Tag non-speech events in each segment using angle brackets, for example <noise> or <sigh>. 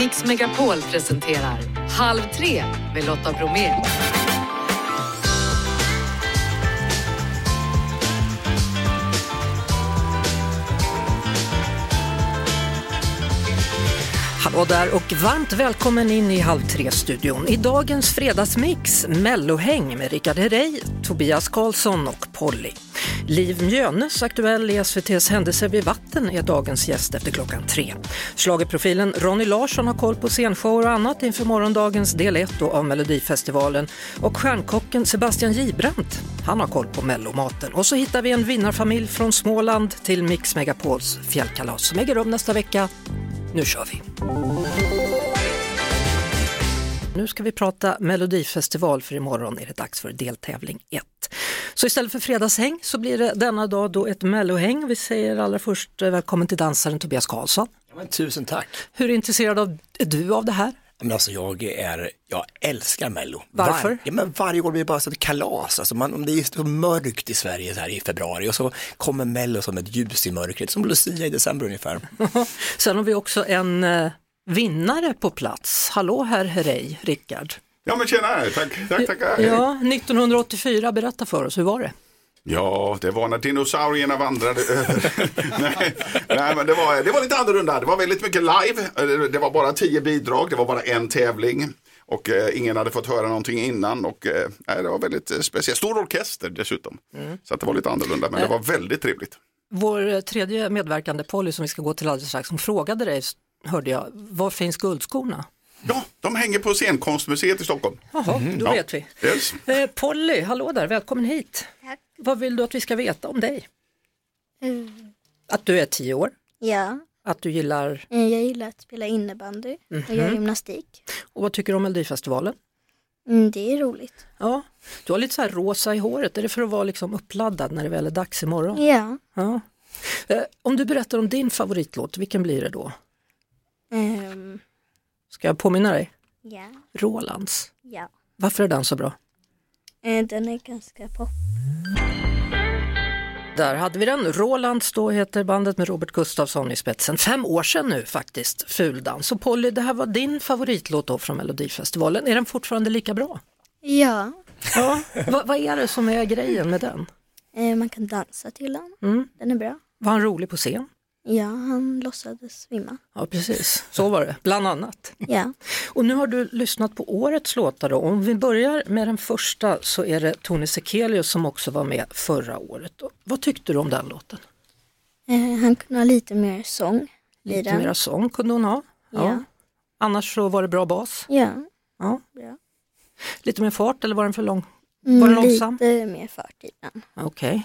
Mix Megapol presenterar Halv tre med Lotta Bromé. Hallå där och varmt välkommen in i Halv tre-studion. I dagens fredagsmix, Mellohäng med Rickard Herrey, Tobias Karlsson och Polly. Liv Mjönes, aktuell i SVTs Händelser vid vatten, är dagens gäst efter klockan tre. Schlagerprofilen Ronny Larsson har koll på scenshower och annat inför morgondagens del 1 av Melodifestivalen. Och stjärnkocken Sebastian Gibrant, han har koll på mellomaten. Och så hittar vi en vinnarfamilj från Småland till Mix Megapols fjällkalas som äger rum nästa vecka. Nu kör vi! Nu ska vi prata Melodifestival för imorgon är det dags för deltävling 1. Så istället för fredagshäng så blir det denna dag då ett mellohäng. Vi säger allra först eh, välkommen till dansaren Tobias Karlsson. Ja, men tusen tack. Hur intresserad av, är du av det här? Men alltså jag är, jag älskar Mello. Varför? Var, ja, men varje år blir det bara ett kalas. Alltså man, det är så mörkt i Sverige så här i februari och så kommer Mello som ett ljus i mörkret, som Lucia i december ungefär. <laughs> Sen har vi också en eh, vinnare på plats. Hallå herr Herrey, Rickard. Ja men tjena, tack, tack, tackar. Ja, 1984, berätta för oss, hur var det? Ja, det var när dinosaurierna vandrade över. <laughs> nej, nej, men det var, det var lite annorlunda. Det var väldigt mycket live. Det var bara tio bidrag, det var bara en tävling. Och eh, ingen hade fått höra någonting innan. Och eh, det var väldigt eh, speciellt. Stor orkester dessutom. Så att det var lite annorlunda, men det var väldigt trevligt. Vår eh, tredje medverkande Polly som vi ska gå till alldeles strax, hon frågade dig, hörde jag, var finns guldskorna? Ja, de hänger på Scenkonstmuseet i Stockholm. Jaha, då Mm. Ja. vet vi. Yes. Eh, Polly, hallå där, välkommen hit. Tack. Vad vill du att vi ska veta om dig? Eh, Att du är tio år, Ja, att du gillar, eh, jag gillar att spela innebandy och göra gymnastik. och vad tycker du om Melodifestivalen? Mm, det är roligt. Ja, du har lite så här rosa i håret, är det för att vara liksom uppladdad när det väl är dags imorgon? Ja, Ja. Eh, om du berättar om din favoritlåt, vilken blir det då? Ehm, Ska jag påminna dig? ja, Rolands. ja. Varför är den så bra? Eh, den är ganska pop. Där hade vi den. Rolands då heter bandet med Robert Gustafsson i spetsen. Fem år sedan nu faktiskt, Fuldans. Och Polly, det här var din favoritlåt då från Melodifestivalen. Är den fortfarande lika bra? Ja, Ja. Va, vad är det som är grejen med den? eh, man kan dansa till den. Mm. Den är bra. Var han rolig på scen? Ja, han låtsades svimma. Ja, precis. Så var det, bland annat. Ja, Och nu har du lyssnat på årets låtar då. Om vi börjar med den första så är det Tone Sekelius som också var med förra året. Vad tyckte du om den låten? eh, han kunde ha lite mer sång Lite mera sång kunde hon ha. Ja. Annars så var det bra bas. Ja, Ja. Lite mer fart eller var den för lång? Mm, Var den långsam? Lite mer fart i den. Okej,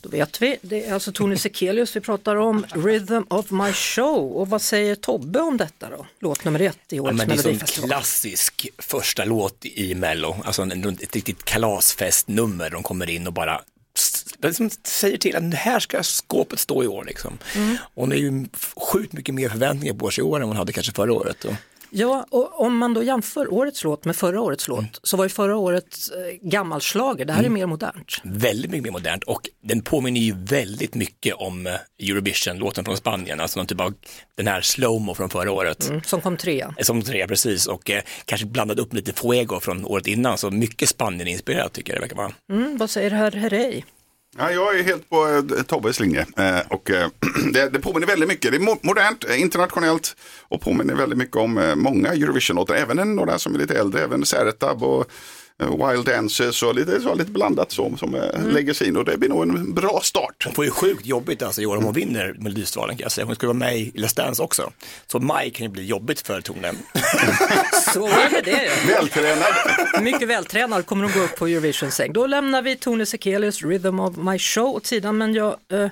då vet vi. Det är alltså Tone Sekelius vi pratar om, Rhythm of my show. Och vad säger Tobbe om detta då? Låt nummer ett i Ja, årets men det är Melodifestival. klassisk första låt i Mello, alltså en, ett riktigt kalasfestnummer. De kommer in och bara liksom säger till att här ska skåpet stå i år. Liksom. Mm. Och hon är ju sjukt mycket mer förväntningar på sig i år än hon hade kanske förra året. Och, Ja, och om man då jämför årets låt med förra årets låt Mm. så var ju förra årets eh, gammal schlager. det här är mer modernt. väldigt mycket mer modernt och den påminner ju väldigt mycket om eh, Eurovision-låten från Spanien, alltså typ av den här slowmo från förra året. Mm, som kom trea. Som tre precis och eh, kanske blandat upp lite fuego från året innan, så mycket Spanien-inspirerat tycker jag det verkar vara. Mm, vad säger herr Herrey? Ja, jag är helt på eh, Tobbes linje. Eh, och, eh, <clears throat> det, det påminner väldigt mycket. Det är mo- modernt, eh, internationellt och påminner väldigt mycket om eh, många Eurovision-låtar. Även en- några som är lite äldre, även Sertab och Wild Dances och lite, så, lite blandat så, som eh, lägger sig in. Och det blir nog en bra start. Hon får ju sjukt jobbigt alltså i år om hon vinner Melodifestivalen kan jag säga. Hon skulle vara med i Let's Dance också. Så maj kan ju bli jobbigt för Tone. <laughs> Så är det ju. Vältränad. Mycket vältränad kommer att gå upp på Eurovision säng. Då lämnar vi Tone Sekelius Rhythm of my show åt sidan men jag eh,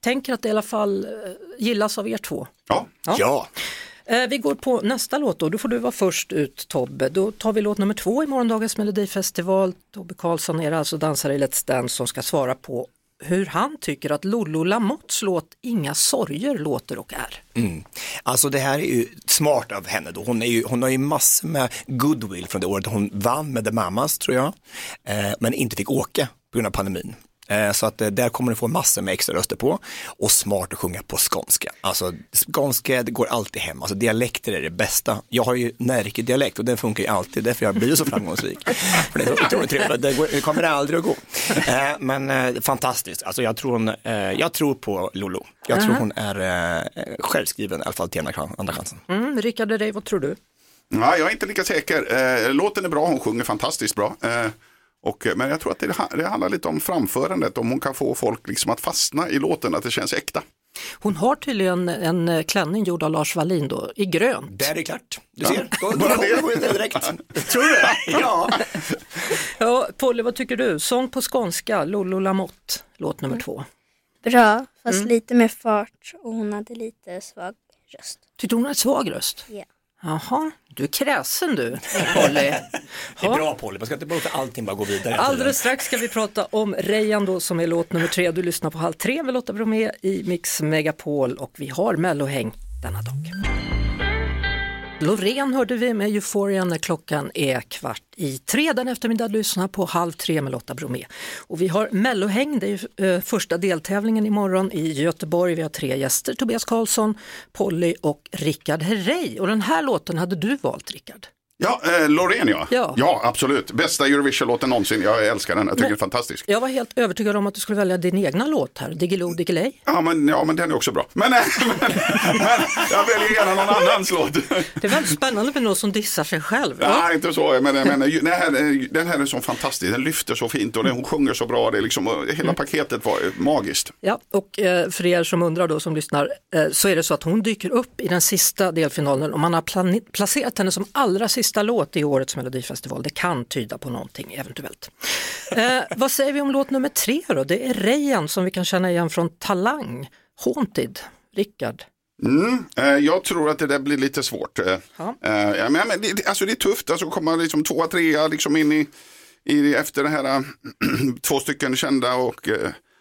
tänker att det i alla fall eh, gillas av er två. Ja. Ja. Ja, Eh, Eh, vi går på nästa låt då, då får du vara först ut Tobbe. Då tar vi låt nummer två i morgondagens melodifestival. Tobbe Karlsson är alltså dansare i Let's Dance som ska svara på hur han tycker att Lollo Lamotts låt Inga sorger låter och är. Mm. Alltså det här är ju smart av henne då. Hon, är ju, hon har ju massor med goodwill från det året. Hon vann med The Mamas tror jag, eh, men inte fick åka på grund av pandemin. Eh, Så att eh, där kommer du få massor med extra röster på och smart att sjunga på skånska. Alltså skånska, går alltid hem. Alltså dialekter är det bästa. Jag har ju Närke-dialekt och den funkar ju alltid, därför jag blir så framgångsrik. <laughs> För det är så otroligt trevligt, det, går, det kommer aldrig att gå. Eh, Men fantastiskt, alltså jag tror, hon, jag tror på Lolo. Jag tror hon är självskriven, i alla fall till andra, chansen. Mm, Rickard Herrey, vad tror du? Ja, jag är inte lika säker. Låten är bra, hon sjunger fantastiskt bra. Eh, och, men jag tror att det, det handlar lite om framförandet, om hon kan få folk liksom att fastna i låten, att det känns äkta. Hon har tydligen en eh, klänning gjord av Lars Wallin då, i grönt. Där är det klart, du ser. Då, då, Bara det. går direkt. Tror du det? <laughs> Ja. Ja, Polly, vad tycker du? Sång på skånska, Lollo Lamotte, låt nummer två. Bra, fast lite mer fart och hon hade lite svag röst. Tyckte hon hade svag röst? Ja. Jaha, du är kräsen du, <laughs> Polly. Det är bra Polly, man ska inte låta allting bara gå vidare. Alldeles strax ska vi prata om Rejan då som är låt nummer tre. Du lyssnar på Halv tre med Lotta Bromé i Mix Megapol och vi har Mellohäng denna dag. Loreen hörde vi med Euphoria när klockan är kvart i tre den eftermiddag. Lyssna på Halv tre med Lotta Bromé. Och vi har Mellohäng, det är ju, eh, första deltävlingen imorgon i Göteborg. Vi har tre gäster, Tobias Karlsson, Polly och Rickard Herrey. Och den här låten hade du valt Rickard. Ja, eh, Loreen ja. Ja. ja. absolut. Bästa Eurovision-låten någonsin. Jag älskar den, jag tycker den är fantastisk. Jag var helt övertygad om att du skulle välja din egna låt här, Diggiloo Diggiley. Ja men, ja, men den är också bra. Men, eh, <laughs> men, men jag väljer gärna någon annans låt. Det är väldigt spännande med någon som dissar sig själv. va? Nej, inte så. Men, men den, här, är- den här är så fantastisk. Den lyfter så fint och den, hon sjunger så bra. Det är liksom, och hela paketet var eh, magiskt. Ja, och eh, för er som undrar då som lyssnar eh, så är det så att hon dyker upp i den sista delfinalen och man har placerat henne som allra sista låt i årets melodifestival. Det kan tyda på någonting eventuellt. Eh, vad säger vi om låt nummer tre då? Det är Rejan som vi kan känna igen från Talang, Haunted, Rickard. Mm, eh, jag tror att det där blir lite svårt. Eh, Ja. eh, men, men det, alltså det är tufft, alltså komma liksom tvåa, trea liksom in i, i efter det här, äh, <clears throat> två stycken kända och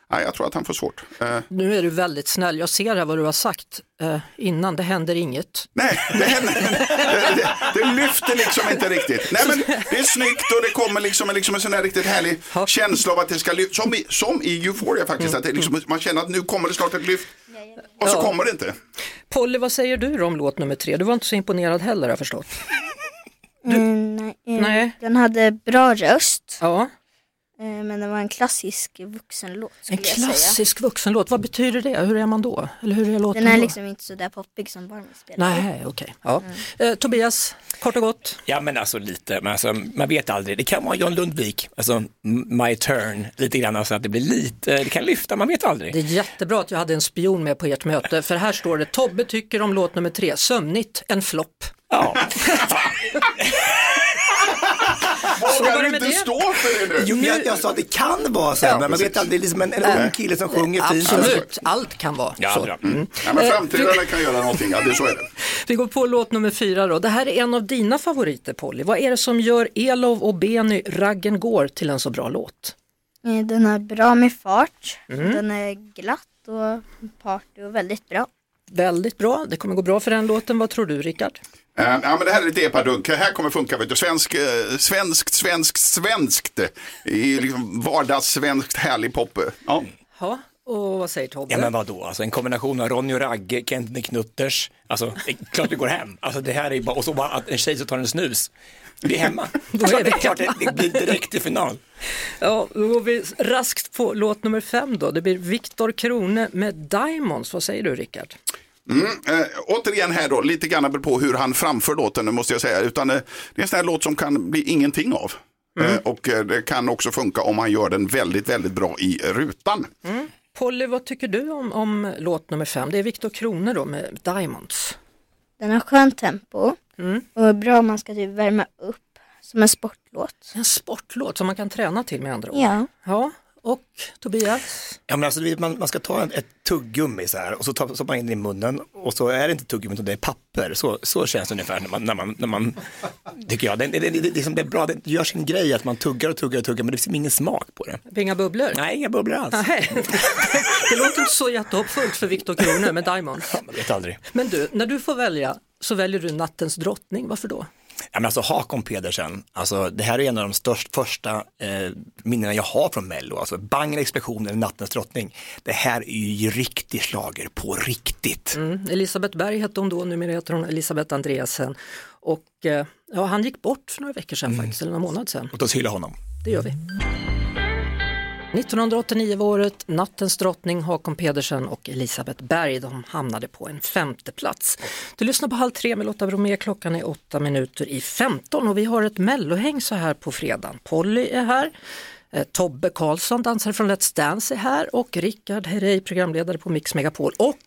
ja, jag tror att han får svårt. Eh, Nu är du väldigt snäll, jag ser här vad du har sagt eh, innan, det händer inget. nej, det, händer, det, det, det lyfter liksom inte riktigt. Nej, men det är snyggt och det kommer liksom, en- liksom en sån här riktigt härlig Ja. känsla av att det ska lyfta, som i, som i Euphoria faktiskt, att det liksom, man känner att nu kommer det snart ett lyft och så Ja. kommer det inte. Polly, vad säger du då om låt nummer tre? Du var inte så imponerad heller har jag förstått. Mm, nej, eh, Nej. Den hade bra röst, Ja, men det var en klassisk vuxenlåt en klassisk vuxenlåt, vad betyder det? Hur är man då? Eller hur är låten Den är då? liksom inte så där poppig som Barbie spelar. Nej, okej. Ja. Eh, Tobias, kort och gott. Ja men alltså lite, men alltså, man vet aldrig. Det kan vara John Lundvik, alltså My Turn, lite grann, alltså att det blir lite, det kan lyfta, man vet aldrig. Det är jättebra att jag hade en spion med på ert möte, för här står det Tobbe tycker om låt nummer tre, sömnigt, en flopp. Ja. <laughs> <laughs> Vågar du inte det. stå för det nu? Jo, jag, jag sa att det kan vara så, Ja, men man vet aldrig, det är liksom en, en ung kille som sjunger fint. Absolut, allt kan vara Ja, så. bra. Mm. Ja, men framtiden kan göra någonting, ja, det, så är det. Vi går på låt nummer fyra då. Det här är en av dina favoriter Polly. Vad är det som gör Elov och Benny Raggen går till en så bra låt? Eh, Den är bra med fart, Mm. den är glatt och party och väldigt bra. Väldigt bra, det kommer gå bra för den låten. Vad tror du Rickard? Eh, Ja, men det här är lite epadunk. Det här kommer funka. Vet du. Svensk, eh, svenskt, svenskt, svenskt. I liksom vardagssvenskt härlig pop. Ja. Ja, och vad säger Tobbe? Ja men vadå, alltså en kombination av Ronny och Ragge, Kent Knutters, alltså det är klart det går hem. Alltså det här är bara, och så bara att en tjej som tar en snus, vi är hemma. <laughs> Då är det är klart det, det blir direkt till final. Ja, då går vi raskt på låt nummer fem då. Det blir Viktor Krone med Diamonds. Vad säger du Rickard? Mm, eh, återigen här då, lite grann på hur han framför låten, nu måste jag säga. Utan, eh, det är en sån här låt som kan bli ingenting av. Eh, och eh, det kan också funka om man gör den väldigt, väldigt bra i rutan. Polly, vad tycker du om, om låt nummer fem? Det är Viktor Krone då med Diamonds. Den har skönt tempo Mm. och är bra om man ska typ värma upp som en sportlåt. En sportlåt som man kan träna till med andra ord. Ja, Ja, och Tobias? Ja, men alltså, man, man ska ta ett tuggummi så här och så tar stoppar man in det i munnen och så är det inte tuggummi utan det är papper. Så, så känns det ungefär när man, när man, när man tycker jag. Det, det, det, det, det, är bra, det gör sin grej att man tuggar och tuggar och tuggar men det finns ingen smak på det. Inga bubblor? Nej, inga bubblor alls. Nej. <laughs> det låter inte så jättehoppfullt för Viktor Krone med Diamonds. Man vet aldrig. Men du, när du får välja så väljer du Nattens drottning. Varför då? Ja, men alltså Hakon Pedersen, alltså, det här är en av de störst, första eh, minnena jag har från Mello. Alltså Bang explosionen, Nattens drottning. Det här är ju riktig slager på riktigt. Mm. Elisabeth Berg hette hon då, numera heter hon Elisabeth Andreasen. Och eh, ja, han gick bort för några veckor sedan faktiskt, eller några månader sedan. Låt oss hylla honom. Det gör vi. 1989 var året, Nattens drottning Hakon Pedersen och Elisabeth Berg de hamnade på en femte plats. Du lyssnar på Halv tre med Lotta Bromé, klockan är åtta minuter i 15 och vi har ett mellohäng så här på fredagen. Polly är här, eh, Tobbe Karlsson, dansare från Let's Dance är här och Rickard Herrey, programledare på Mix Megapol och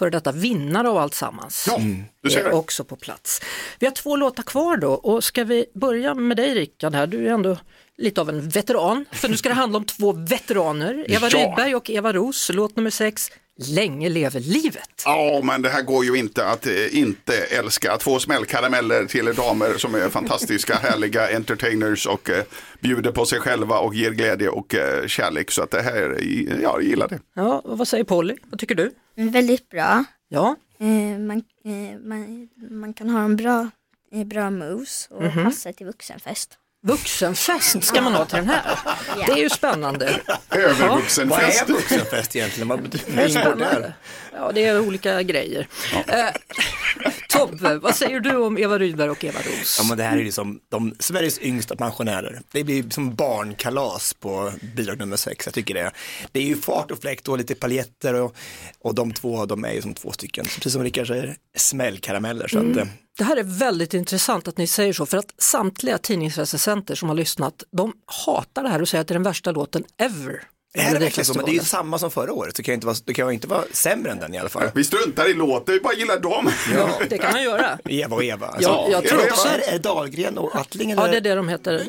före detta vinnare av alltsammans. Ja, du ser är det. också på plats. Vi har två låtar kvar då och ska vi börja med dig Rickard här, du är ändå lite av en veteran, för nu ska det handla om två veteraner, Eva Ja. Rydberg och Eva Ros, låt nummer sex, Länge lever livet. Ja, men det här går ju inte att eh, inte älska. Två smällkarameller till damer som är fantastiska, <laughs> härliga entertainers och eh, bjuder på sig själva och ger glädje och eh, kärlek. Så att det här, eh, ja, jag gillar det. Ja, och vad säger Polly, vad tycker du? Väldigt bra. Ja, Eh, man, eh, man, man kan ha en bra, eh, bra moves och Mhm. passa till vuxenfest. Vuxenfest ska man ha till den här. Det är ju spännande. Övervuxenfest. Vad är vuxenfest egentligen? Vad Det Ja, det är olika grejer. Eh, Tobbe, vad säger du om Eva Rydberg och Eva Ros? Ja, men det här är liksom de Sveriges yngsta pensionärer. Det blir som barnkalas på bidrag nummer sex. Jag tycker det. Det är ju fart och fläkt och lite paljetter och, och de två, de är ju som två stycken, precis som Rickard säger, smällkarameller. Så att, eh, Det här är väldigt intressant att ni säger så, för att samtliga tidningsrecensenter som har lyssnat, de hatar det här och säger att det är den värsta låten ever. Är det verkligen så? Men det är ju samma som förra året, så det kan inte vara, det kan ju inte vara sämre än den i alla fall. Vi struntar i låten, vi bara gillar dem. Ja, <laughs> det kan man göra. Eva och Eva. Ja, jag tror Eva, också- Är det- det Dahlgren och Attling? Eller? Ja, det är det de heter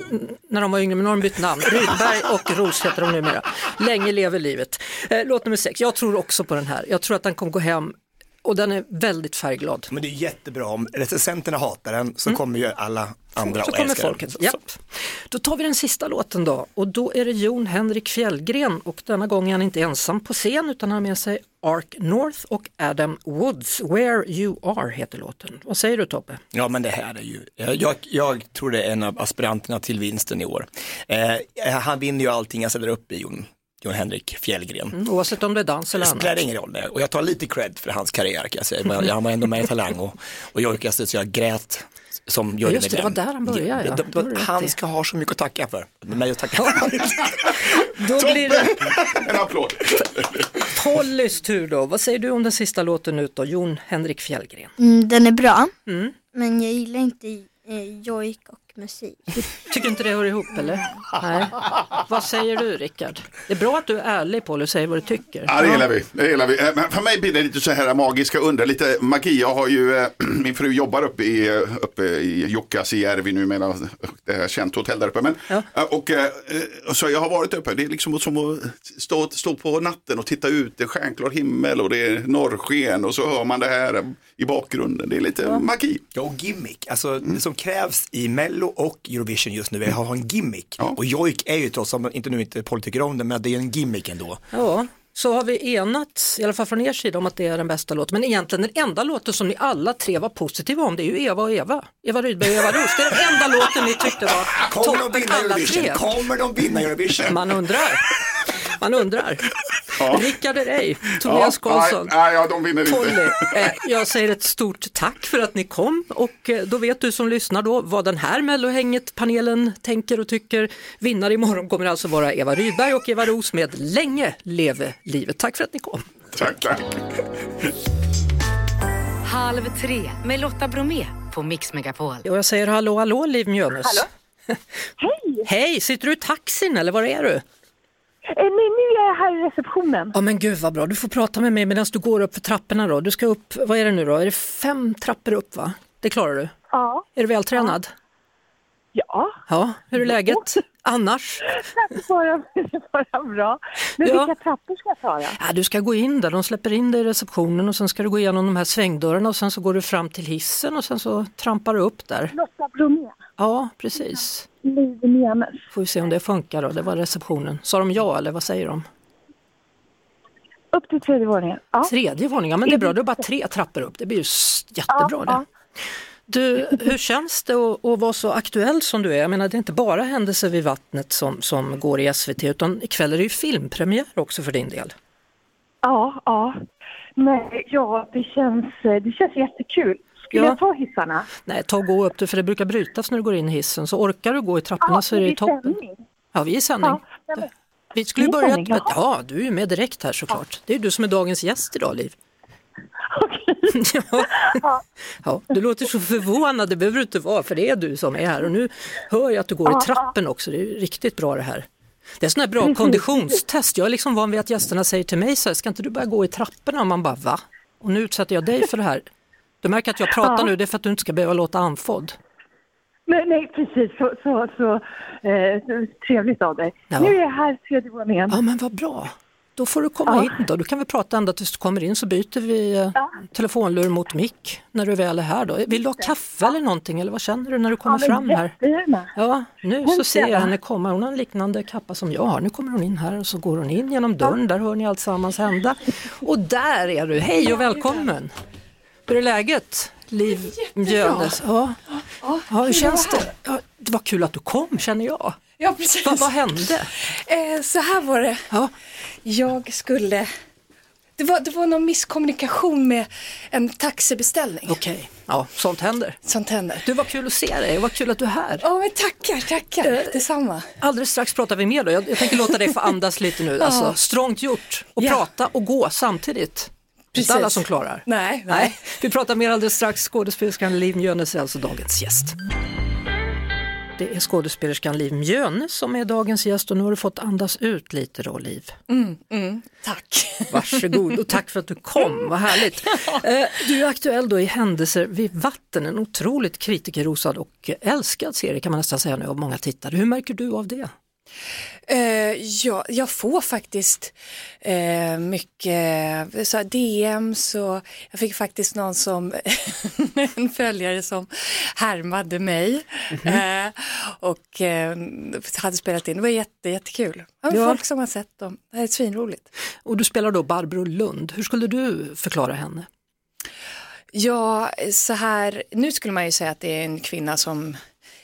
när de var yngre, men nu har de bytt namn. Rydberg och Ros heter de numera. Länge lever livet. Eh, låt nummer sex, jag tror också på den här. Jag tror att den kommer gå hem och den är väldigt färgglad. Men det är jättebra, om recensenterna hatar den så kommer ju alla andra Mm. Så att kommer folket. den. Japp. Då tar vi den sista låten då och då är det Jon Henrik Fjällgren och denna gång är han inte ensam på scen utan han har med sig Ark North och Adam Woods. Where You Are heter låten. Vad säger du Tobbe? Ja men det här är ju, jag, jag tror det är en av aspiranterna till vinsten i år. Eh, han vinner ju allting jag ställer upp i Jon, Jon Henrik Fjällgren. Mm, Oavsett om det är dans eller Det annat. spelar ingen roll, nej. och jag tar lite cred för hans karriär kan jag säga. Men Han var ändå med i Talang och, och jag orkade så jag grät som Ja, Jörgen just det, det var där han började, ja. Det- Det det- i. Han ska ha så mycket att tacka för. Mig att tacka. <laughs> Då blir det En applåd. Pollys tur då. Vad säger du om den sista låten ut då? Jon Henrik Fjällgren. Mm, den är bra, Mm. men jag gillar inte eh, jojk och musik. Tycker inte det hör ihop eller? Nej. Vad säger du Rickard? Det är bra att du är ärlig Polly och säger vad du tycker. Ja, det gillar vi. Det gillar vi. Eh, Men för mig blir det lite så här magiska under, lite magi. Jag har ju, eh, <clears throat> min fru jobbar uppe i, eh, uppe i Jukkasjärvi numera, det här känt hotell där uppe. Men, Ja. och, eh, så jag har varit uppe, det är liksom som att stå, stå på natten och titta ut, det är stjärnklar himmel och det är norrsken och så hör man det här i bakgrunden. Det är lite magi. Ja, och gimmick. Alltså det som krävs i Mello och Eurovision just nu är att ha en gimmick. Ja. Och jojk är ju trots allt, inte nu inte Paul tycker om det, men det är en gimmick ändå. Ja, så har vi enats, i alla fall från er sida, om att det är den bästa låten. Men egentligen den enda låten som ni alla tre var positiva om, det är ju Eva och Eva. Eva Rydberg och Eva Ros. Det är den enda låten ni tyckte var Kommer de toppen alla tre. Kommer de vinna Eurovision? Man undrar. Man undrar. Rickard Herrey, Tobias Karlsson. Nej, nej, ja, de vinner Polly, inte. eh, jag säger ett stort tack för att ni kom och eh, då vet du som lyssnar då vad den här Mellohänget-panelen tänker och tycker. Vinnare imorgon kommer alltså vara Eva Rydberg och Eva Ros med Länge leve livet. Tack för att ni kom. Tack, tack. Halv tre med Lotta Bromé på Mix Megapol. Och jag säger hallå hallå Liv Mjölnus. Hallå? <laughs> Hej! Hej, sitter du i taxin eller var är du? Eh, nej, nu är jag här i receptionen. Ja men gud vad bra, du får prata med mig medan du går upp för trapporna då. Du ska upp, vad är det nu då? Är det fem trappor upp va? Det klarar du? Ja. Är du vältränad? Ja, Ja, hur är läget annars? <laughs> vara bra. Men Ja. vilka trappor ska jag ta då? Ja, du ska gå in där, de släpper in dig i receptionen och sen ska du gå igenom de här svängdörrarna och sen så går du fram till hissen och sen så trampar du upp där. Lotta Bromé, Ja, precis. Mjölnus. Får vi se om det funkar då, det var receptionen. Sa de ja eller vad säger de? Upp till tredje våningen. Ja. Tredje våningen, ja men det är bra, det är bara tre trappor upp, det blir ju jättebra Ja, det. Ja. Du, hur känns det att, att vara så aktuell som du är? Jag menar, det är inte bara händelser vid vattnet som, som går i SVT, utan ikväll är det ju filmpremiär också för din del. Ja, ja. Nej, ja, det känns, det känns jättekul. Skulle Ja. jag ta hissarna? Nej, ta och gå upp det, för det brukar brytas när du går in i hissen, så orkar du gå i trapporna så är det ju toppen. sändning. Ja, vi är i sändning. Ja, ja, Vi skulle ju i börja... Ja, du är ju med direkt här såklart. Det är du som är dagens gäst idag, Liv. Okej. <laughs> ja. ja, du låter så förvånad, det behöver du inte vara, för det är du som är här. Och nu hör jag att du går i trappen också, det är riktigt bra det här. Det är sån här bra konditionstest, jag är liksom van vid att gästerna säger till mig så här, ska inte du börja gå i trapporna? Och man bara, va? Och nu utsätter jag dig för det här. Du märker att jag pratar Ja. nu, det är för att du inte ska behöva låta andfådd. Nej, nej, precis. Så, så, så, eh, trevligt av dig. Ja. Nu är jag här tredje våningen. Ja men vad bra. Då får du komma Ja. in då. Du kan väl prata ända tills du kommer in så byter vi eh, Ja. telefonlur mot mick när du väl är här då. Vill du ha kaffe eller någonting eller vad känner du när du kommer ja, fram här? Ja, nu så ser jag henne komma. Hon har en liknande kappa som jag har. Nu kommer hon in här och så går hon in genom dörren. Där hör ni alltsammans hända. Och där är du. Hej och välkommen! Hur är läget? Liv Mjönes. Ja. Ja, hur känns det? Ja, det var kul att du kom känner jag. Ja, precis. Vad, vad hände? Eh, så här var det. Ja. Jag skulle... Det var, det var någon misskommunikation med en taxibeställning. Okej, ja, sånt händer. Sånt händer. Du, var kul att se dig och vad kul att du är här. Ja, men tackar, tackar. Eh, Detsamma. Alldeles strax pratar vi mer då. Jag, jag tänker låta dig få <laughs> andas lite nu. Alltså, strångt gjort att Ja. prata och gå samtidigt. Det är inte Precis. alla som klarar. Nej, nej. Vi pratar mer alldeles strax. Skådespelerskan Liv Mjönes är alltså dagens gäst. Det är skådespelerskan Liv Mjönes som är dagens gäst och nu har du fått andas ut lite då Liv. Mm, tack. Varsågod och tack för att du kom, vad härligt. <laughs> Eh, Du är aktuell då i Händelser vid vatten, en otroligt kritikerrosad och älskad serie kan man nästan säga nu av många tittare. Hur märker du av det? Eh, ja, jag får faktiskt eh, mycket så DMs och jag fick faktiskt någon som, <laughs> en följare som härmade mig eh, och eh, hade spelat in. Det var jätte, jättekul. Ja, Ja. Folk som har sett dem. Det här är svinroligt. Och du spelar då Barbro Lund, hur skulle du förklara henne? Ja, så här, nu skulle man ju säga att det är en kvinna som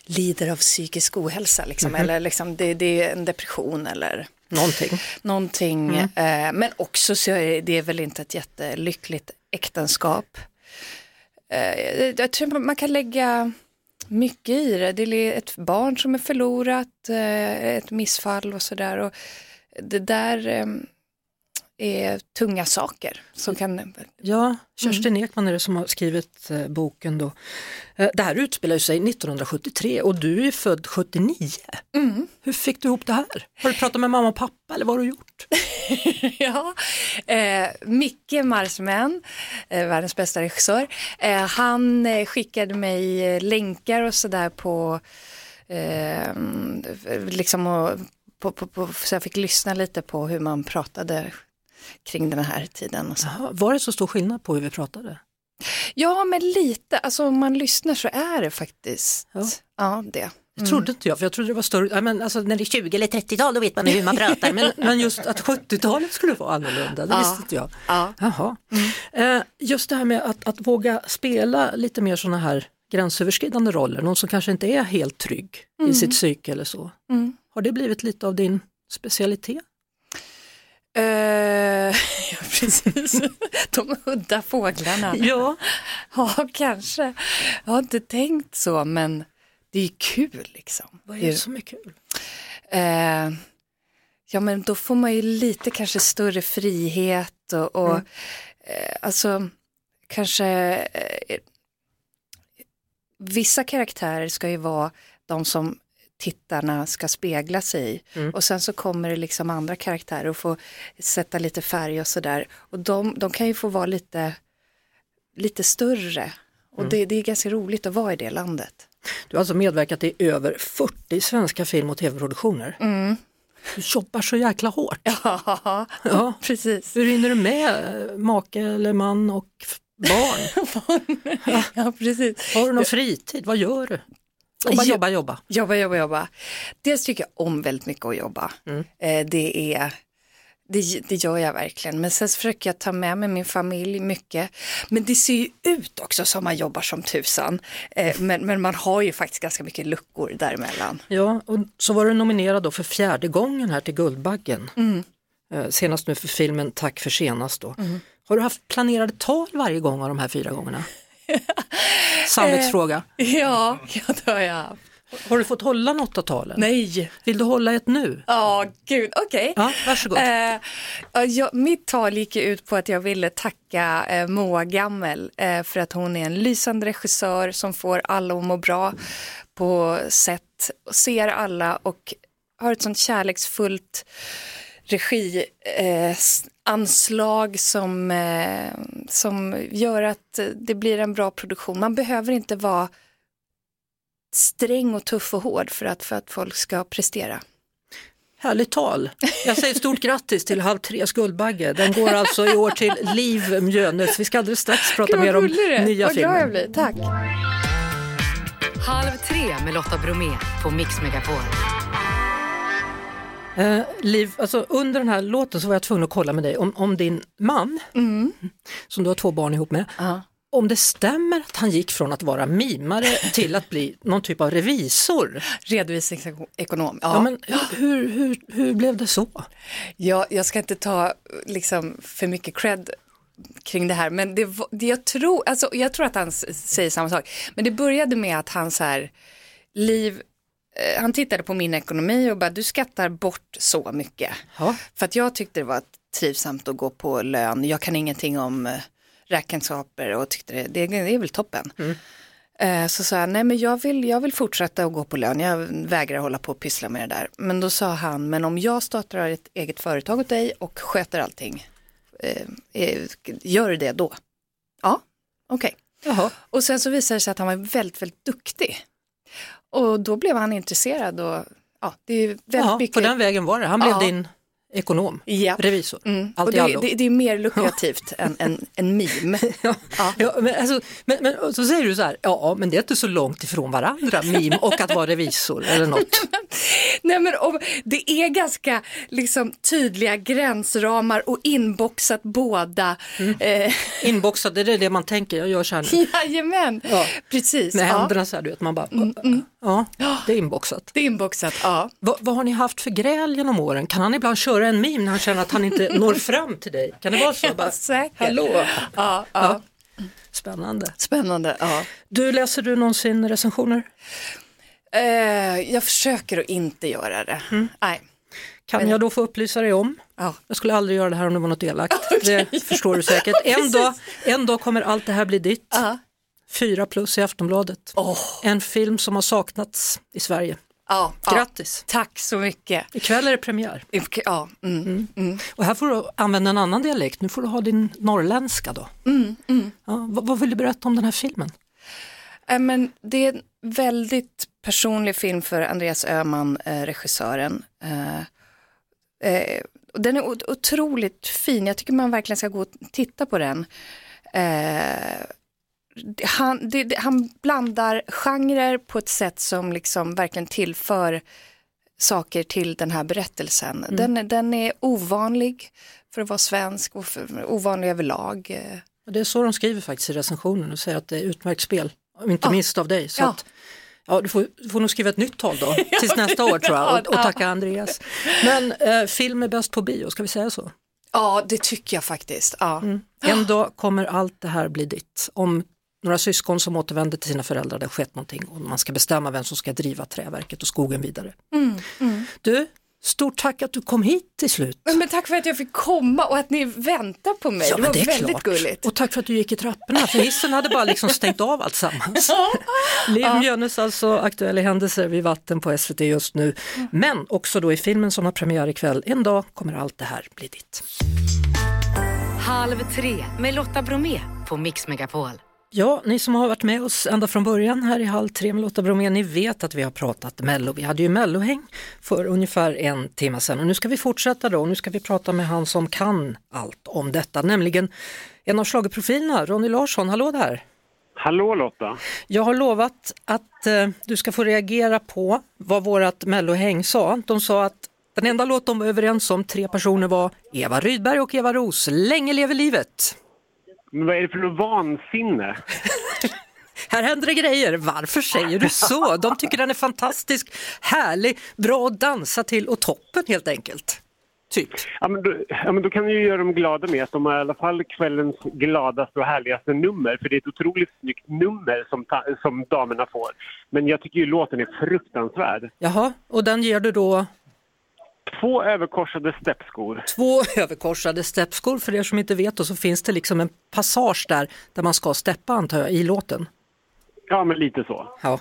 lider av psykisk ohälsa, liksom, eller liksom, det, det är en depression eller Någonting. någonting. Eh, men också så är det väl inte ett jättelyckligt äktenskap. Eh, jag tror man kan lägga mycket i det. Det är ett barn som är förlorat, eh, ett missfall och sådär. Det där eh, tunga saker som kan Ja, Kerstin Ekman är det som har skrivit eh, boken då. Eh, det här utspelar sig 1973 och du är född 79. Hur fick du ihop det här? Har du pratat med mamma och pappa eller vad har du gjort? <laughs> ja, eh, Micke Marsman, eh, världens bästa regissör, eh, han eh, skickade mig länkar och sådär på, liksom och, på, på, på, så jag fick lyssna lite på hur man pratade kring den här tiden. Och så. Jaha, Var det så stor skillnad på hur vi pratade? Ja, men lite, alltså om man lyssnar så är det faktiskt, Ja. ja, det. Det trodde inte jag, för jag trodde det var större, ja, men alltså, när det är 20 eller 30-tal då vet man hur man <laughs> pratar, men, men just att 70-talet skulle vara annorlunda, det Ja. visste inte jag. Ja. Jaha. Eh, just det här med att, att våga spela lite mer sådana här gränsöverskridande roller, någon som kanske inte är helt trygg i sitt psyke eller så. Mm. Har det blivit lite av din specialitet? Eh, <laughs> ja, precis. De udda fåglarna. Ja, Ja, kanske. Jag har inte tänkt så, men det är kul liksom. vad är det som är kul? Eh, ja, men då får man ju lite kanske större frihet och, och eh, alltså kanske vissa karaktärer ska ju vara de som tittarna ska spegla sig i. Mm. Och sen så kommer det liksom andra karaktärer och få sätta lite färg och sådär. Och de, de kan ju få vara lite, lite större. Och Mm. det, det är ganska roligt att vara i det landet. Du har alltså medverkat i över 40 svenska film och tv-produktioner. Du jobbar så jäkla hårt. <laughs> Ja, Ja. precis. Hur hinner du med eh, make eller man och f- barn? <laughs> ja, precis. Har du någon fritid? Vad gör du? Jobba, Jo. jobba, jobba. Jobba, jobba, jobba. Dels tycker jag om väldigt mycket att jobba. Mm. Eh, det är Det, det gör jag verkligen, men sen försöker jag ta med mig min familj mycket. Men det ser ju ut också som man jobbar som tusan. Eh, men, men man har ju faktiskt ganska mycket luckor däremellan. Ja, och så var du nominerad då för fjärde gången här till Guldbaggen. Eh, Senast nu för filmen Tack för senast då. Har du haft planerade tal varje gång av de här fyra gångerna? <laughs> Samvetsfråga. Ja, ja det har jag haft. Har du fått hålla något av talen? Nej, Vill du hålla ett nu? ja gud, okej. Ja, varsågod. Eh, ja, jag, mitt tal gick ut på att jag ville tacka eh, Moa Gammel eh, för att hon är en lysande regissör som får alla att må bra på sätt, ser alla och har ett sånt kärleksfullt regianslag eh, anslag som, eh, som gör att det blir en bra produktion. Man behöver inte vara sträng och tuff och hård för att, för att folk ska prestera. Härligt tal. Jag säger stort grattis till Halv tres Guldbagge. Den går alltså i år till Liv Mjönes. Vi ska alldeles strax prata mer om är. nya Vad glad jag filmer. blir, tack. Halv tre med Lotta Bromé på Mix Megapol. Eh, Liv, alltså under den här låten så var jag tvungen att kolla med dig om, om din man, som du har två barn ihop med, Ja. om det stämmer att han gick från att vara mimare <laughs> till att bli någon typ av revisor. Redovisningsekonom. Ja. Ja, men hur, hur, hur blev det så? jag, jag ska inte ta liksom, för mycket cred kring det här, men det, det jag, tror, alltså, jag tror att han säger samma sak. Men det började med att han så här, liv, han tittade på min ekonomi och bara, du skattar bort så mycket. Ja. För att jag tyckte det var trivsamt att gå på lön. Jag kan ingenting om eh, räkenskaper och tyckte det, det, det är väl toppen. Eh, Så sa jag, nej men jag vill, jag vill fortsätta att gå på lön, jag vägrar hålla på och pyssla med det där. Men då sa han, men om jag startar ett eget företag åt dig och sköter allting, eh, eh, gör det då? Ja, okej. Jaha. Och sen så visade det sig att han var väldigt, väldigt duktig. Och då blev han intresserad och ja, det är väldigt Ja, mycket. på den vägen var det. Han blev Ja. din ekonom, Ja. revisor. Mm. Allt Och det, allo. det, det är mer <laughs> lukrativt än en, en meme. <laughs> Ja, ja, men, alltså, men, men och så säger du så här, ja men det är inte så långt ifrån varandra, mim och att vara revisor eller något. <laughs> Nej men om, det är ganska liksom, tydliga gränsramar och inboxat båda. Mm. Eh, Inboxad, det är det man tänker, jag gör så här nu. jajamän, Ja. precis. Med ja. Mm, händerna så här, du vet, man bara, ja, det är inboxat. Det är inboxat, ja. Va, vad har ni haft för gräl genom åren? Kan han ibland köra en meme när han känner att han inte <laughs> når fram till dig? Kan det vara så? Bara, säkert. Hallå? Ja, ja. Spännande. Spännande, ja. Du, läser du någonsin recensioner? Eh, jag försöker att inte göra det. Mm. Nej. Kan jag då få upplysa dig om? Ja. Jag skulle aldrig göra det här om det var något elakt. <laughs> Det förstår du säkert. En <laughs> dag, en dag kommer allt det här bli ditt. Ja. Fyra plus i Aftonbladet. Åh. En film som har saknats i Sverige. Ja, ja. Grattis! Tack så mycket. Ikväll är det premiär. Ja, mm. Och här får du använda en annan dialekt. Nu får du ha din norrländska då. Ja, vad, vad vill du berätta om den här filmen? Eh, Men det är en väldigt personlig film för Andreas Öhman, eh, regissören. Eh, eh, den är otroligt fin, jag tycker man verkligen ska gå och titta på den. Eh, han, det, det, han blandar genrer på ett sätt som liksom verkligen tillför saker till den här berättelsen. Den, är- den är ovanlig för att vara svensk och för, ovanlig överlag. Det är så de skriver faktiskt i recensionen och säger att det är utmärkt spel. Inte Ja. minst av dig. Så Ja. att, ja, du, får, du får nog skriva ett nytt tal då, <laughs> tills nästa år tror jag, och, och tacka Andreas. Men eh, film är bäst på bio, ska vi säga så? Ja, det tycker jag faktiskt. Ja. En dag kommer allt det här bli ditt. Om några syskon som återvänder till sina föräldrar, det har skett någonting och man ska bestämma vem som ska driva träverket och skogen vidare. Du, stort tack att du kom hit till slut. Men, tack för att jag fick komma och att ni väntar på mig. det men var väldigt gulligt. Och tack för att du gick i trapporna, för hissen hade bara liksom stängt av alltsammans. Liv Mjönes alltså, aktuella händelser vid vatten på SVT just nu. Men också då i filmen som har premiär ikväll, en dag kommer allt det här bli ditt. Halv tre med Lotta Bromé på Mix Megapol. Ja, ni som har varit med oss ända från början här i Halv tre med Lotta Bromé, ni vet att vi har pratat Mello. Vi hade ju Mellohäng för ungefär en timme sedan och nu ska vi fortsätta då nu ska vi prata med han som kan allt om detta, nämligen en av schlagerprofilerna, Ronny Larsson. Hallå där! Hallå Lotta! Jag har lovat att eh, du ska få reagera på vad vårat Mellohäng sa. De sa att Den enda låt de var överens om, tre personer, var Eva Rydberg och Eva Ros, Länge lever livet. Men vad är det för något vansinne? <laughs> Här händer det grejer. Varför säger du så? De tycker den är fantastisk, härlig, bra att dansa till och toppen helt enkelt. Typ. Ja men, då, ja, men då kan du ju göra dem glada med att de har i alla fall kvällens gladaste och härligaste nummer. För det är ett otroligt snyggt nummer som, ta, som damerna får. Men jag tycker ju låten är fruktansvärd. Jaha, och den ger du då Två överkorsade steppskor. två överkorsade steppskor. För er som inte vet då, så finns det liksom en passage där, där man ska steppa antar jag, i låten. Ja men lite så. Ja.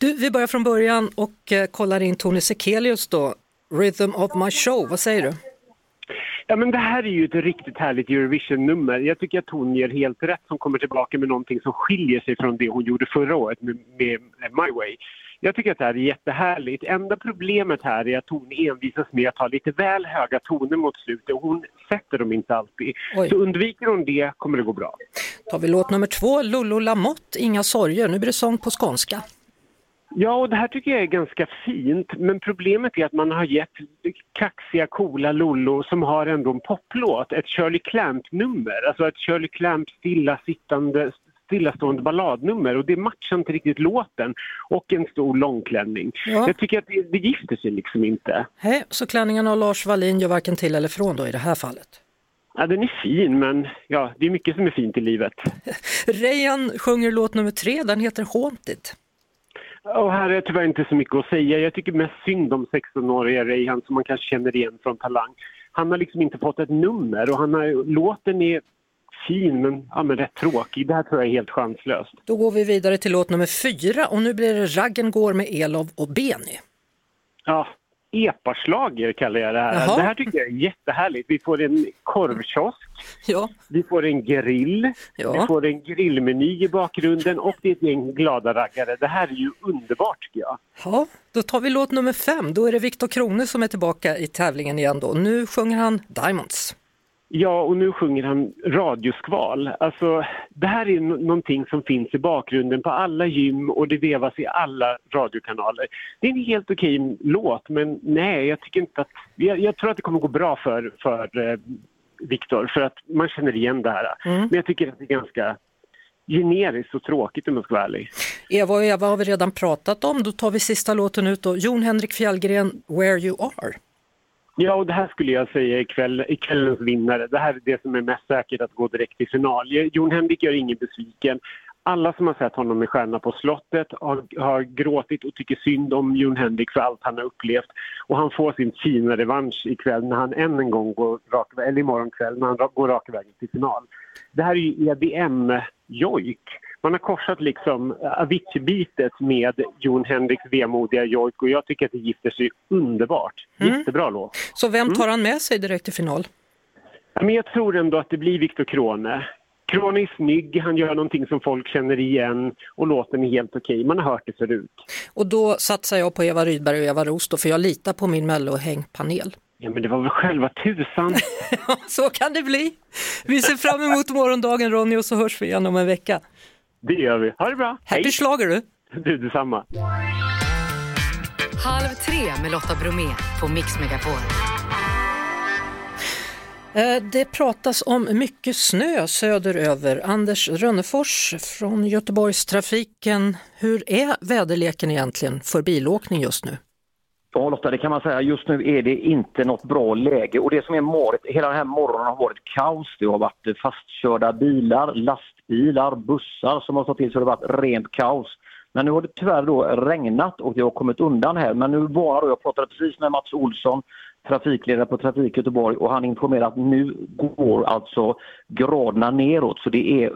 Du, vi börjar från början och eh, kollar in Tony Sekelius då. Rhythm of my show, vad säger du? Ja men det här är ju ett riktigt härligt Eurovision-nummer. Jag tycker att hon ger helt rätt som kommer tillbaka med någonting som skiljer sig från det hon gjorde förra året med, med My Way. Jag tycker att det här är jättehärligt. Enda problemet här är att hon envisas med att ha lite väl höga toner mot slutet och hon sätter dem inte alltid. Oj. Så undviker hon det kommer det gå bra. tar vi låt nummer två, Lollo Lamotte, Inga sorger. Nu blir det sång på skånska. Ja, och det här tycker jag är ganska fint, men problemet är att man har gett kaxiga, coola Lollo som har ändå en poplåt, ett Shirley Clamp-nummer, alltså ett Shirley Clamp stillasittande stillastående balladnummer och det matchar inte riktigt låten och en stor långklänning. Ja. Jag tycker att det, det gifter sig liksom inte. Hej, så klänningarna av Lars Wallin gör varken till eller från då i det här fallet. Ja, den är fin, men ja, det är mycket som är fint i livet. <laughs> Rejan sjunger låt nummer tre, den heter Haunted. Och här är tyvärr inte så mycket att säga. Jag tycker mest synd om 16-åriga Reihan som man kanske känner igen från Talang. Han har liksom inte fått ett nummer och han har, låten är fin men, ja, men rätt tråkig. Det här tror jag är helt chanslöst. Då går vi vidare till låt nummer fyra och nu blir det Raggen går med Elov och Beni. Ja, epaslager kallar jag det här. Jaha. Det här tycker jag är jättehärligt. Vi får en korvkiosk, <laughs> Ja, vi får en grill, Ja. vi får en grillmeny i bakgrunden och det är ett gäng glada raggare. Det här är ju underbart tycker jag. ja, då tar vi låt nummer fem. Då är det Viktor Krone som är tillbaka i tävlingen igen då. Nu sjunger han Diamonds. Ja, och nu sjunger han radioskval. Alltså, det här är någonting som finns i bakgrunden på alla gym och det vevas i alla radiokanaler. Det är en helt okej låt, men nej, jag tycker inte att... Jag, jag tror att det kommer gå bra för, för eh, Viktor, för att man känner igen det här. Men jag tycker att det är ganska generiskt och tråkigt om jag ska vara ärlig. Eva och Eva har vi redan pratat om. Då tar vi sista låten ut då. Jon Henrik Fjällgren, Where You Are. Ja, och det här skulle jag säga är kväll, kvällens vinnare. Det här är det som är mest säkert att gå direkt till final. Jon Henrik gör ingen besviken. Alla som har sett honom med Stjärna på slottet har, har gråtit och tycker synd om Jon Henrik för allt han har upplevt. Och han får sin fina revansch ikväll när han än en gång går rak, eller imorgon kväll när han går raka vägen till final. Det här är ju EBM-jojk. Man har korsat liksom Avicii-bitet med Jon Henriks vemodiga jojk och jag tycker att det gifter sig underbart. Jättebra låt. Så vem tar han med sig direkt till final? Men jag tror ändå att det blir Viktor Krone. Krone är snygg, han gör någonting som folk känner igen och låten är helt okej. Man har hört det förut. Och då satsar jag på Eva Rydberg och Eva Roos då, för jag litar på min Mellohängpanel. Ja, men det var väl själva tusan. <laughs> Så kan det bli. Vi ser fram emot morgondagen Ronny och så hörs vi igen om en vecka. Det gör vi. Ha det bra. Happy schlager du! Du detsamma. Halv tre med Lotta Bromé på Mix Megapol. Eh, Det pratas om mycket snö söderöver. Anders Rönnefors från Göteborgstrafiken. Hur är väderleken egentligen för bilåkning just nu? Ja Lotta, det kan man säga. Just nu är det inte något bra läge och det som är morgot, hela den här morgonen har varit kaos. Det har varit fastkörda bilar, lastbilar, bussar som har stått till så det har varit rent kaos. Men nu har det tyvärr då regnat och det har kommit undan här. Men nu var då, jag pratade precis med Mats Olsson, trafikledare på Trafik Göteborg och han informerar att nu går alltså graderna neråt så det är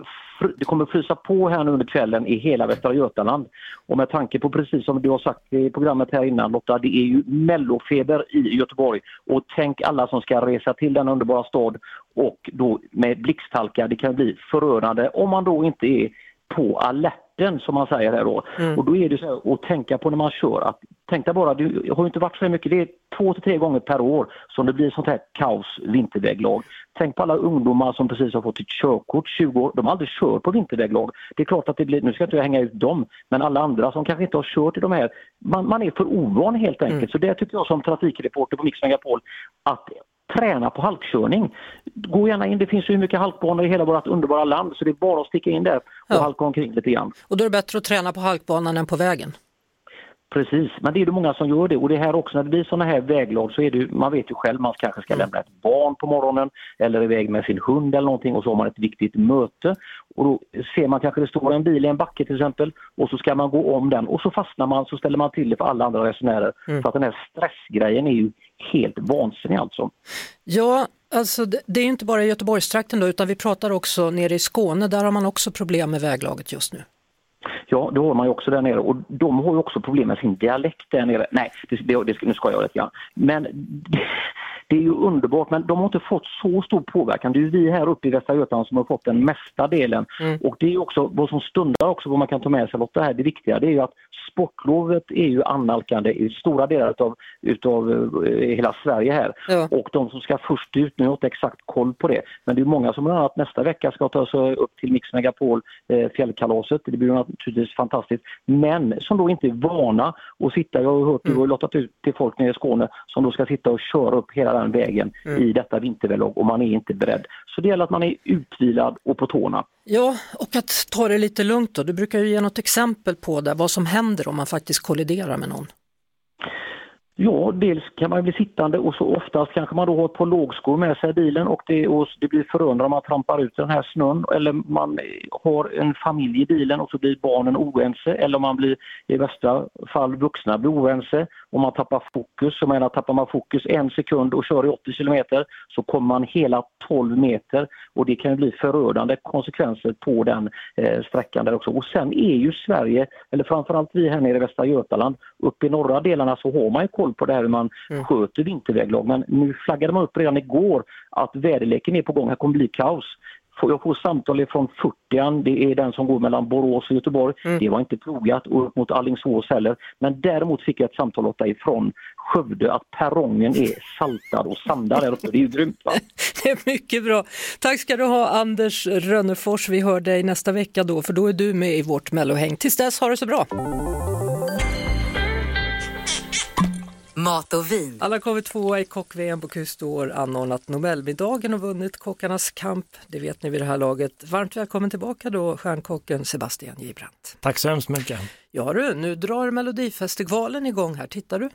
det kommer frysa på här nu under kvällen i hela Västra Götaland. Och med tanke på precis som du har sagt i programmet här innan Lotta, det är ju mellofeber i Göteborg. Och tänk alla som ska resa till denna underbara stad och då med blixthalka, det kan bli förödande om man då inte är på alerten som man säger här då. Mm. Och då är det så här att tänka på när man kör att tänk dig bara, det har ju inte varit så mycket, det är två till tre gånger per år som det blir sånt här kaos vinterväglag. Tänk på alla ungdomar som precis har fått ett körkort, 20 år, de har aldrig kört på vinterväglag. Det är klart att det blir, nu ska jag inte hänga ut dem, men alla andra som kanske inte har kört i de här, man, man är för ovan helt enkelt. Så det tycker jag som trafikreporter på Mix Megapol, att träna på halkkörning. Gå gärna in, det finns ju hur mycket halkbanor i hela vårt underbara land så det är bara att sticka in där och Ja. halka omkring lite grann. Och då är det bättre att träna på halkbanan än på vägen. Precis, men det är det många som gör det och det här också när det blir sådana här väglag så är det man vet ju själv man kanske ska lämna ett barn på morgonen eller iväg med sin hund eller någonting och så har man ett viktigt möte och då ser man kanske det står en bil i en backe till exempel och så ska man gå om den och så fastnar man så ställer man till det för alla andra resenärer. Så att den här stressgrejen är ju helt vansinnig alltså. Ja, alltså det, det är inte bara i Göteborgstrakten då, utan vi pratar också nere i Skåne, där har man också problem med väglaget just nu. Ja, det har man ju också där nere och de har ju också problem med sin dialekt där nere. Nej, det, det, det, nu ska jag lite grann. Men det, det är ju underbart, men de har inte fått så stor påverkan. Det är ju vi här uppe i Västra Götaland som har fått den mesta delen. Och det är också vad som stundar också, vad man kan ta med sig Lotta här, det viktiga det är ju att sportlovet är ju annalkande i stora delar utav, utav eh, hela Sverige här. Ja. Och de som ska först ut, nu har jag inte exakt koll på det, men det är många som bland annat nästa vecka ska ta sig upp till Mix Megapol, eh, fjällkalaset. Det blir naturligtvis fantastiskt. Men som då inte är vana att sitta, jag har hört, du har lottat ut till folk nere i Skåne, som då ska sitta och köra upp hela den vägen i detta vinterväglag och man är inte beredd. Så det gäller att man är utvilad och på tårna. Ja, och att ta det lite lugnt då. Du brukar ju ge något exempel på det, vad som händer om man faktiskt kolliderar med någon. Ja, dels kan man bli sittande och så oftast kanske man då har ett par lågskor med sig i bilen och det, och det blir förundran om man trampar ut den här snön eller man har en familj i bilen och så blir barnen oense eller man blir i värsta fall vuxna blir oense och man tappar fokus. Jag menar, tappar man fokus en sekund och kör i 80 kilometer så kommer man hela 12 meter och det kan bli förödande konsekvenser på den eh, sträckan där också. Och sen är ju Sverige, eller framförallt vi här nere i Västra Götaland, uppe i norra delarna så har man ju koll på det här hur man sköter vinterväglag. Men nu flaggade man upp redan igår att väderleken är på gång, här kommer bli kaos. Jag får samtal från 40 det är den som går mellan Borås och Göteborg. Det var inte plogat och upp mot Alingsås heller. Men däremot fick jag ett samtal åt dig från Skövde att perrongen är saltad och sandad där uppe. Det är ju grymt va? <laughs> Det är mycket bra. Tack ska du ha Anders Rönnefors. Vi hör dig nästa vecka då, för då är du med i vårt mellohäng. Tills dess, ha det så bra! Mat och vin. Alla kommit tvåa i kock-VM på Kustår, anordnat Nobelmiddagen och vunnit Kockarnas kamp. Det vet ni vid det här laget. Varmt välkommen tillbaka då, stjärnkocken Sebastian Gibrandt. Tack så hemskt mycket. Ja du, nu drar Melodifestivalen igång här. Tittar du?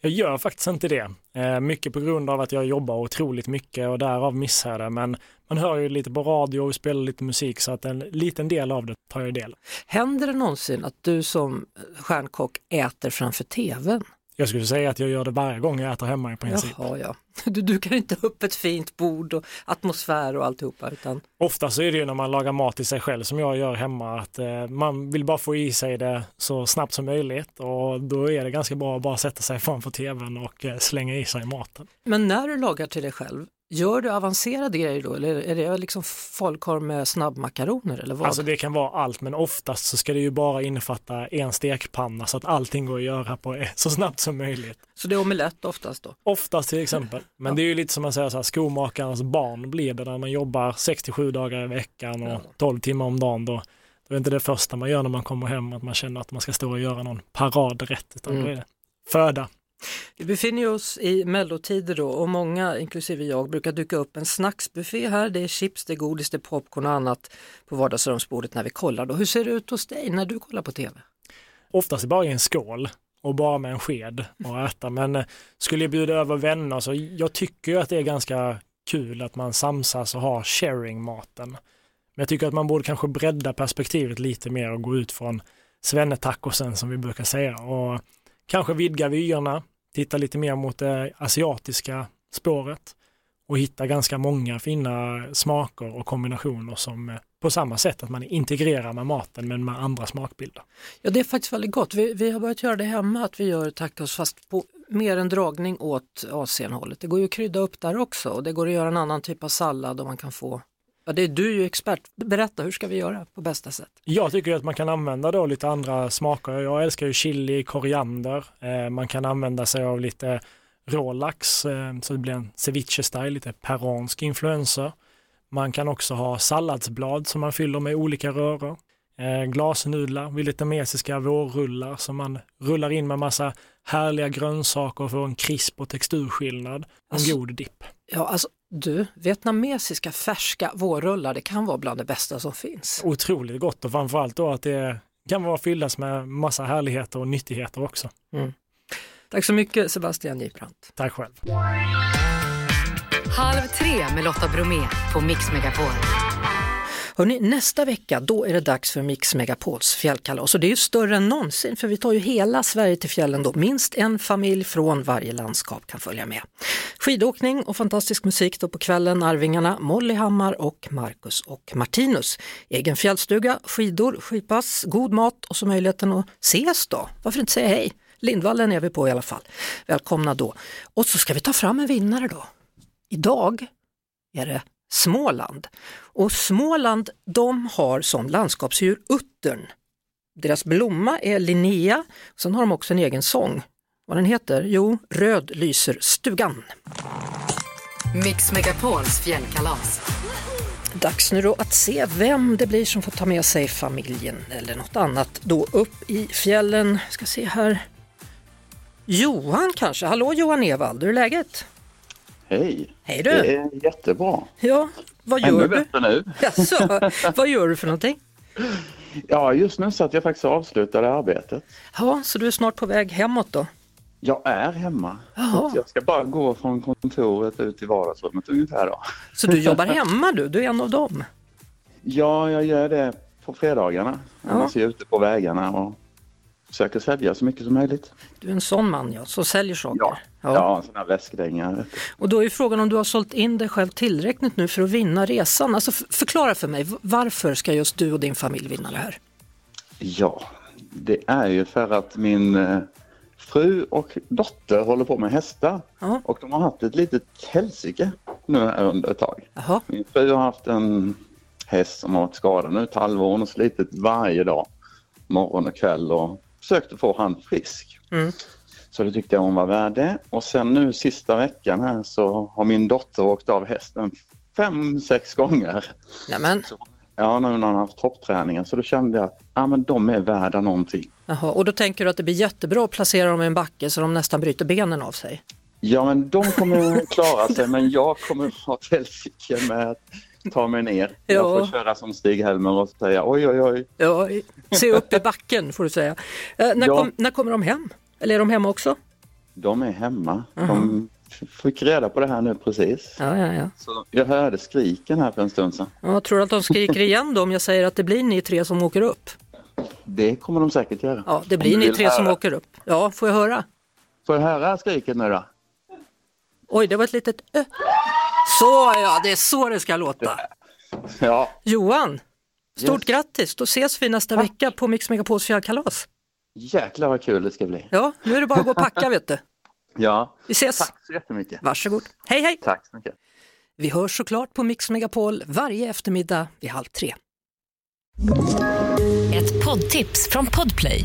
Jag gör faktiskt inte det. Eh, mycket på grund av att jag jobbar otroligt mycket och därav missar det. Men man hör ju lite på radio och spelar lite musik så att en liten del av det tar jag del. Händer det någonsin att du som stjärnkock äter framför tvn? Jag skulle säga att jag gör det varje gång jag äter hemma i princip. Jaha, ja. <laughs> Du dukar inte upp ett fint bord och atmosfär och alltihopa utan Ofta så är det ju när man lagar mat till sig själv som jag gör hemma att eh, man vill bara få i sig det så snabbt som möjligt och då är det ganska bra att bara sätta sig framför tvn och eh, slänga i sig maten. Men när du lagar till dig själv, gör du avancerade grejer då eller är det liksom falukorv med snabbmakaroner eller vad? Alltså det kan vara allt men oftast så ska det ju bara innefatta en stekpanna så att allting går att göra på <laughs> så snabbt som möjligt. Så det är omelett oftast då? Oftast till exempel. <laughs> Men det är ju lite som man säger så här, skomakarens barn blir det när man jobbar 67 dagar i veckan och 12 timmar om dagen. Då, då är inte det första man gör när man kommer hem att man känner att man ska stå och göra någon paradrätt utan Mm. då är det föda. Vi befinner oss i mellotider då och många, inklusive jag, brukar dyka upp en snacksbuffé här. Det är chips, det är godis, det är popcorn och annat på vardagsrumsbordet när vi kollar. Då. Hur ser det ut hos dig när du kollar på tv? Oftast bara i en skål och bara med en sked och äta. Men eh, skulle jag bjuda över vänner så jag tycker ju att det är ganska kul att man samsas och har sharing-maten. Men jag tycker att man borde kanske bredda perspektivet lite mer och gå ut från svennetacosen som vi brukar säga och kanske vidga vyerna, titta lite mer mot det asiatiska spåret och hitta ganska många fina smaker och kombinationer som eh, på samma sätt att man integrerar med maten men med andra smakbilder. Ja, det är faktiskt väldigt gott. Vi, vi har börjat göra det hemma, att vi gör tacos fast på mer en dragning åt Asienhållet. Det går ju att krydda upp där också och det går att göra en annan typ av sallad och man kan få Ja, det är du ju expert. Berätta, hur ska vi göra på bästa sätt? Jag tycker att man kan använda då lite andra smaker. Jag älskar ju chili, koriander. Eh, man kan använda sig av lite rålax eh, så det blir en ceviche-style, lite peruansk influenser. Man kan också ha salladsblad som man fyller med olika röror. Eh, glasnudlar, vietnamesiska vårrullar som man rullar in med massa härliga grönsaker och får en krisp och texturskillnad. En Alltså- god dipp. Ja, alltså du, vietnamesiska färska vårrullar, det kan vara bland det bästa som finns. Otroligt gott och framförallt då att det kan vara fyllas med massa härligheter och nyttigheter också. Tack så mycket Sebastian Gibrant. Tack själv. Halv tre med Lotta Bromé på Mix Megapol. Hörrni, nästa vecka då är det dags för Mix Megapols fjällkalas och det är ju större än någonsin för vi tar ju hela Sverige till fjällen då. Minst en familj från varje landskap kan följa med. Skidåkning och fantastisk musik då på kvällen. Arvingarna Molly Hammar och Marcus och Martinus. Egen fjällstuga, skidor, skidpass, god mat och så möjligheten att ses då. Varför inte säga hej? Lindvallen är vi på i alla fall. Välkomna då. Och så ska vi ta fram en vinnare då. Idag är det Småland. Och Småland de har som landskapsdjur uttern. Deras blomma är Linnea, sen har de också en egen sång. Vad den heter? Jo, Röd lyser stugan. Mix Megapols fjällkalas. Dags nu då att se vem det blir som får ta med sig familjen eller något annat då upp i fjällen. Ska se här. Johan kanske? Hallå Johan Evald, hur är läget? Hej! Hej du! Det är jättebra. Ja, vad gör Ännu du? bättre nu. <laughs> Jaså, vad gör du för någonting? Ja, just nu så att jag faktiskt avslutade arbetet. Ja, så du är snart på väg hemåt då? Jag är hemma. Jaha. Jag ska bara gå från kontoret ut i vardagsrummet ungefär då. Så du jobbar <laughs> hemma du, du är en av dem? Ja, jag gör det på fredagarna. Annars är jag ute på vägarna och försöker sälja så mycket som möjligt. Du är en sån man ja, som säljer saker. Ja, ja. en sån här väskdänga. Och då är ju frågan om du har sålt in dig själv tillräckligt nu för att vinna resan. Alltså förklara för mig, varför ska just du och din familj vinna det här? Ja, det är ju för att min eh, fru och dotter håller på med hästar. Ja. Och de har haft ett litet helsike nu under ett tag. Jaha. Min fru har haft en häst som har varit skadad nu ett halvår. Har slitit varje dag, morgon och kväll och försökt att få han frisk. Mm. Så det tyckte jag hon var värd det. Och sen nu sista veckan här så har min dotter åkt av hästen fem, sex gånger. Nämen. Ja, nu när hon har haft toppträningen. Så då kände jag att ja, men de är värda någonting. Jaha, och då tänker du att det blir jättebra att placera dem i en backe så de nästan bryter benen av sig? Ja, men de kommer klara sig, men jag kommer ha ett helsike med att ta mig ner. Jag Ja. får köra som Stig-Helmer och säga oj, oj, oj. Ja, se upp i backen får du säga. Eh, när, Ja. kom, när kommer de hem? Eller är de hemma också? De är hemma. Jaha. De fick reda på det här nu precis. Ja, ja, ja. Så jag hörde skriken här för en stund sedan. ja tror du att de skriker igen då om jag säger att det blir ni tre som åker upp? Det kommer de säkert göra. Ja, det blir ni tre som höra. åker upp. Ja, får jag höra? Får jag höra skriket nu då? Oj, det var ett litet ö. Så ja, det är så det ska låta. Ja, Johan, stort Yes. grattis! Då ses vi nästa vecka på Mix Megapols fjällkalas. jäklar vad kul det ska bli. Ja, nu är det bara att gå och packa vet du. <laughs> Ja, Vi ses! tack så jättemycket. Varsågod. Hej hej! Tack så mycket. Vi hörs såklart på Mix Megapol varje eftermiddag vid halv tre. Ett poddtips från Podplay.